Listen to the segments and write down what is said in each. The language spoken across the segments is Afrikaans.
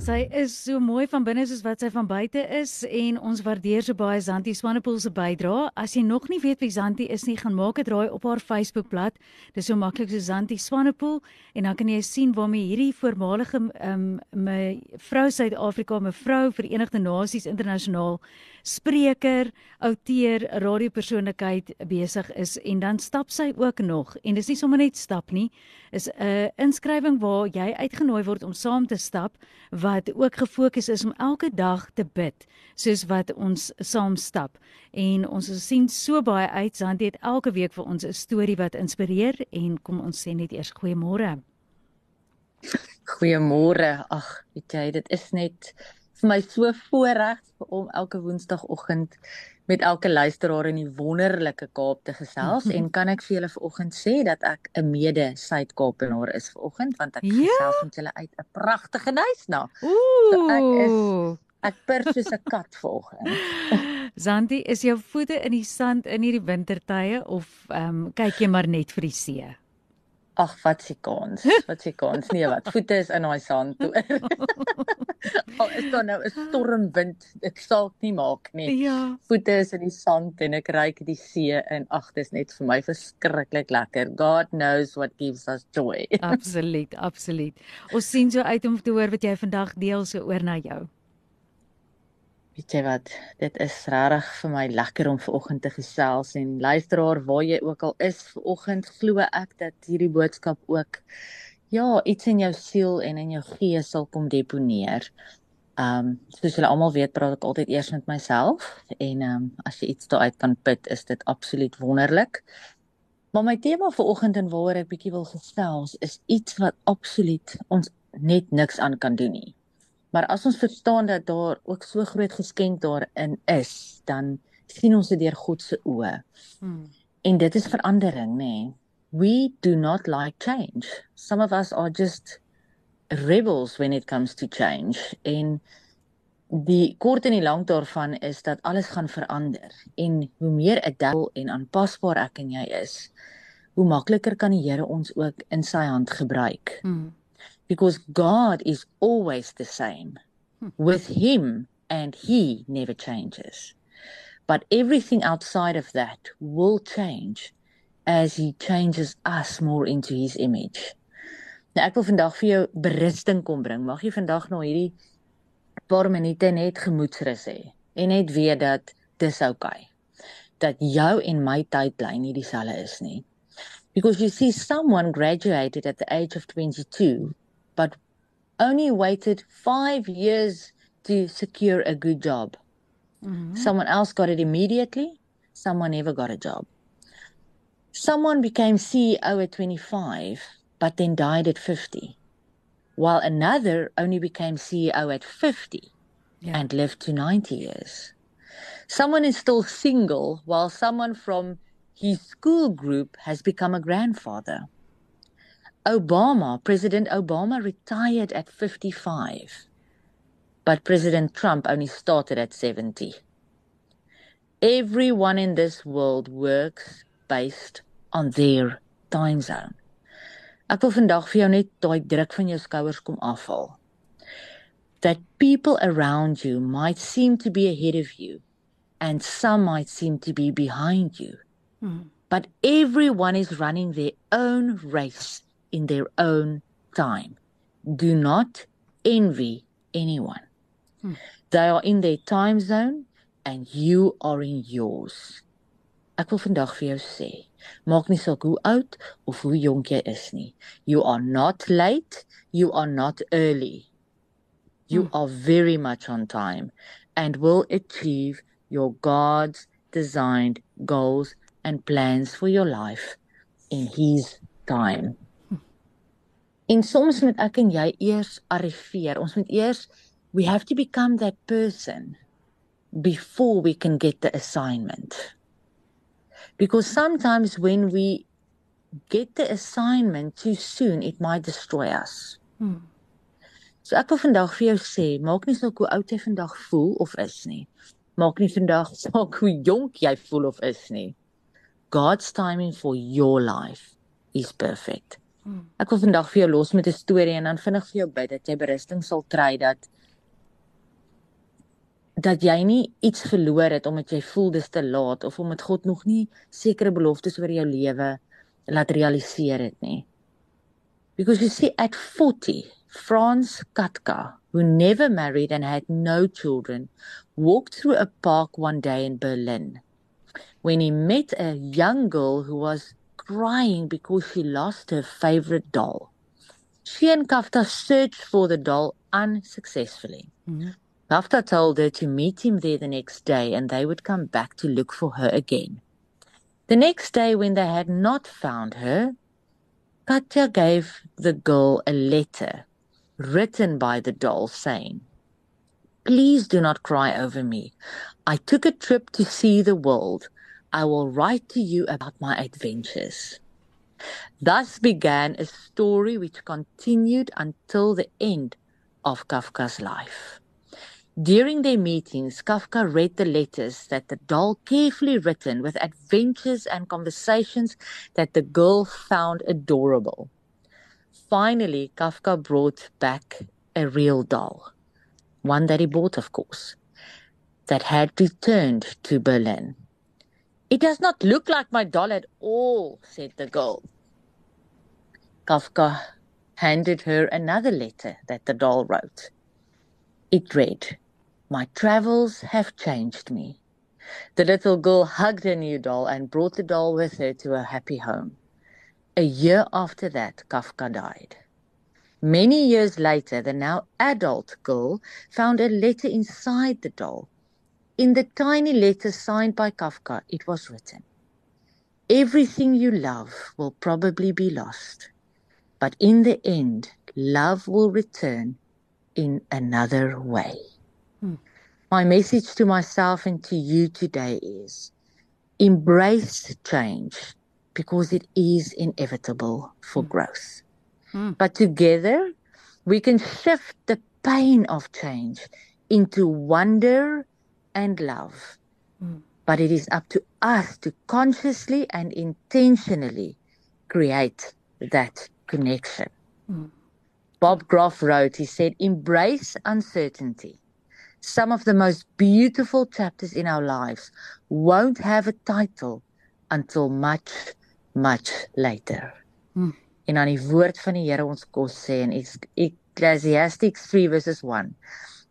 Sy is so mooi van binne soos wat sy van buite is en ons waardeer so baie Zanti Swanepoel se bydrae. As jy nog nie weet wie Zanti is nie, gaan maak 'n draai op haar Facebookblad. Dis so maklik so Zanti Swanepoel en dan kan jy sien waarmee hierdie voormalige um, my vrou Suid-Afrika, mevrou Verenigde Nasies internasionaal spreker, outeur, radiopersoonlikheid besig is en dan stap sy ook nog en dis nie sommer net stap nie, is 'n inskrywing waar jy uitgenooi word om saam te stap wat ook gefokus is om elke dag te bid soos wat ons saam stap en ons sien so baie uit want dit elke week vir ons 'n storie wat inspireer en kom ons sê net eers goeiemôre. Goeiemôre. Ag, weet jy, dit is net vir my so voorreg om elke woensdagoggend met elke luisteraar in die wonderlike Kaap te gesels en kan ek vir julle vanoggend sê dat ek 'n mede Suid-Kaapenaar is vanoggend want ek ja? gesels met julle uit 'n pragtige huis na. Ooh. So ek is ek pers soos 'n kat vanoggend. Zanti, is jou voete in die sand in hierdie wintertye of ehm um, kyk jy maar net vir die see? Ag, wat se kans? Wat se kans? Nee, wat? Voete is in daai sand toe. Al is daar nou 'n stormwind, dit sal nie maak nie. Ja. Voete is in die sand en ek ry die see en ag, dit is net vir my verskriklik lekker. God knows what gives us joy. absoluut, absoluut. Ons sien so uit om te hoor wat jy vandag deel so oor na jou. Weet jy wat, dit is regtig vir my lekker om ver oggend te gesels en luisteraar waar jy ook al is ver oggend glo ek dat hierdie boodskap ook ja, iets in jou siel en in jou gees sal kom deponeer. Um soos julle almal weet, praat ek altyd eers met myself en um as jy iets daaruit kan put, is dit absoluut wonderlik. Maar my tema vir oggend en waaroor ek bietjie wil gesels is iets wat absoluut ons net niks aan kan doen nie. Maar as ons verstaan dat daar ook so groot geskenk daarin is, dan sien ons dit deur God se oë. Hmm. En dit is verandering, nê. Nee. We do not like change. Some of us are just rebels when it comes to change. En die kort en die lank daarvan is dat alles gaan verander. En hoe meer adaptable en aanpasbaar ek en jy is, hoe makliker kan die Here ons ook in sy hand gebruik. Hmm because God is always the same hmm. with Him and He never changes. But everything outside of that will change as He changes us more into His image. Nou ek wil vandag vir jou berusting kom bring. Mag jy vandag nou hierdie paar minute net gemoedsrus hê en net weet dat dis oukei. Dat jou en my tydlyn nie dieselfde is nie. Because you see someone graduated at the age of 22 but only waited five years to secure a good job. Mm-hmm. Someone else got it immediately, someone never got a job. Someone became CEO at 25, but then died at 50, while another only became CEO at 50 yeah. and lived to 90 years. Someone is still single, while someone from his school group has become a grandfather. Obama, President Obama retired at 55, but President Trump only started at 70. Everyone in this world works based on their time zone. Ek wil vandag vir jou net daai druk van jou skouers kom afhaal. That people around you might seem to be ahead of you and some might seem to be behind you. Hmm. But everyone is running their own race in their own time. Do not envy anyone. Hmm. They are in their time zone and you are in yours. Ek wil vandag vir jou sê, maak nie saak hoe oud of hoe jonk jy is nie. You are not late, you are not early. You hmm. are very much on time and will achieve your God's designed goals and plans for your life in his time. En soms moet ek en jy eers arriveer. Ons moet eers we have to become that person before we can get the assignment. Because sometimes when we get the assignment too soon, it might destroy us. Hmm. So ek wil vandag vir jou sê, maak nie saak hoe oud jy vandag voel of is nie. Maak nie vandag saak hoe jonk jy voel of is nie. God's timing for your life is perfect. Ek wil vandag vir jou los met 'n storie en dan vinnig vir jou bid dat jy berusting sal kry dat dat jy nie iets verloor het omdat jy voel dis te laat of omdat God nog nie sekere beloftes oor jou lewe laat realiseer het nie. Because you see at 40 Franz Katka, who never married and had no children, walked through a park one day in Berlin when he met a young girl who was crying because she lost her favorite doll. She and Kafta searched for the doll unsuccessfully. Mm-hmm. Kafta told her to meet him there the next day and they would come back to look for her again. The next day, when they had not found her, Katya gave the girl a letter written by the doll saying, Please do not cry over me. I took a trip to see the world. I will write to you about my adventures. Thus began a story which continued until the end of Kafka's life. During their meetings, Kafka read the letters that the doll carefully written with adventures and conversations that the girl found adorable. Finally, Kafka brought back a real doll, one that he bought, of course, that had returned to Berlin. It does not look like my doll at all, said the girl. Kafka handed her another letter that the doll wrote. It read, My travels have changed me. The little girl hugged her new doll and brought the doll with her to a happy home. A year after that, Kafka died. Many years later, the now adult girl found a letter inside the doll. In the tiny letter signed by Kafka, it was written Everything you love will probably be lost, but in the end, love will return in another way. Hmm. My message to myself and to you today is embrace change because it is inevitable for mm. growth. Mm. But together, we can shift the pain of change into wonder and love. Mm. But it is up to us to consciously and intentionally create that connection. Mm. Bob Groff wrote, he said, embrace uncertainty. Some of the most beautiful chapters in our lives won't have a title until much much later. Hmm. En aan die woord van die Here ons kos sê in Ecclesiastes 3 verses 1.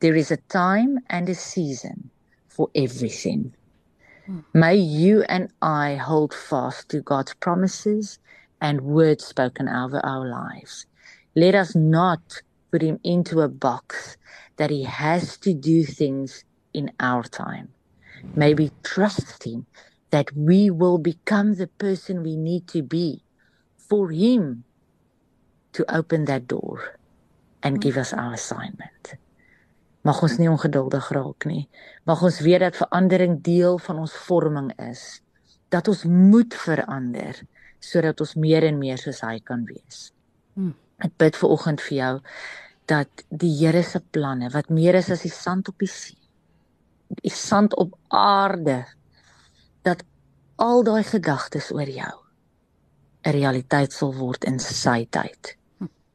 There is a time and a season for everything. Hmm. May you and I hold fast to God's promises and words spoken over our lives. Let us not put him into a box that he has to do things in our time. May we trust him that we will become the person we need to be for Him to open that door and give us our assignment. Mag ons nie ongeduldig raak nie. Mag ons weet dat verandering deel van ons vorming is. Dat ons moet verander sodat ons meer en meer soos hy kan wees. Hmm. Ek bid vir oggend vir jou dat die Here se planne wat meer is as die sand op die see, die sand op aarde dat al daai gedagtes oor jou 'n realiteit sal word in sy tyd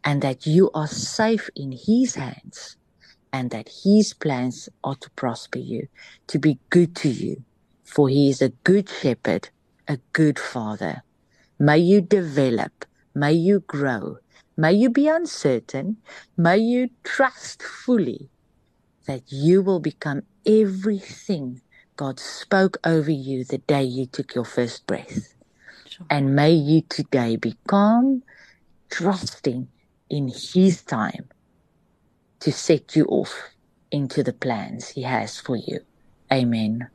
and that you are safe in his hands and that his plans are to prosper you to be good to you for he is a good shepherd a good father may you develop may you grow may you be uncertain may you trust fully that you will become everything God spoke over you the day you took your first breath. Sure. And may you today be calm, trusting in His time to set you off into the plans He has for you. Amen.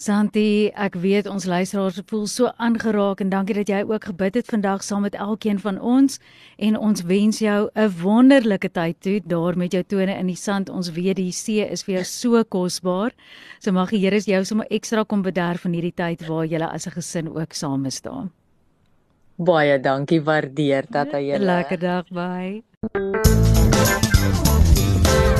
Santi, ek weet ons luisteraars voel so aangeraak en dankie dat jy ook gebid het vandag saam met elkeen van ons en ons wens jou 'n wonderlike tyd toe daar met jou tone in die sand. Ons weet die see is vir jou so kosbaar. So mag die Here jou sommer ekstra kom bederf van hierdie tyd waar jy as 'n gesin ook saam staan. Baie dankie, waardeer dat jy. Lekker dag, bye.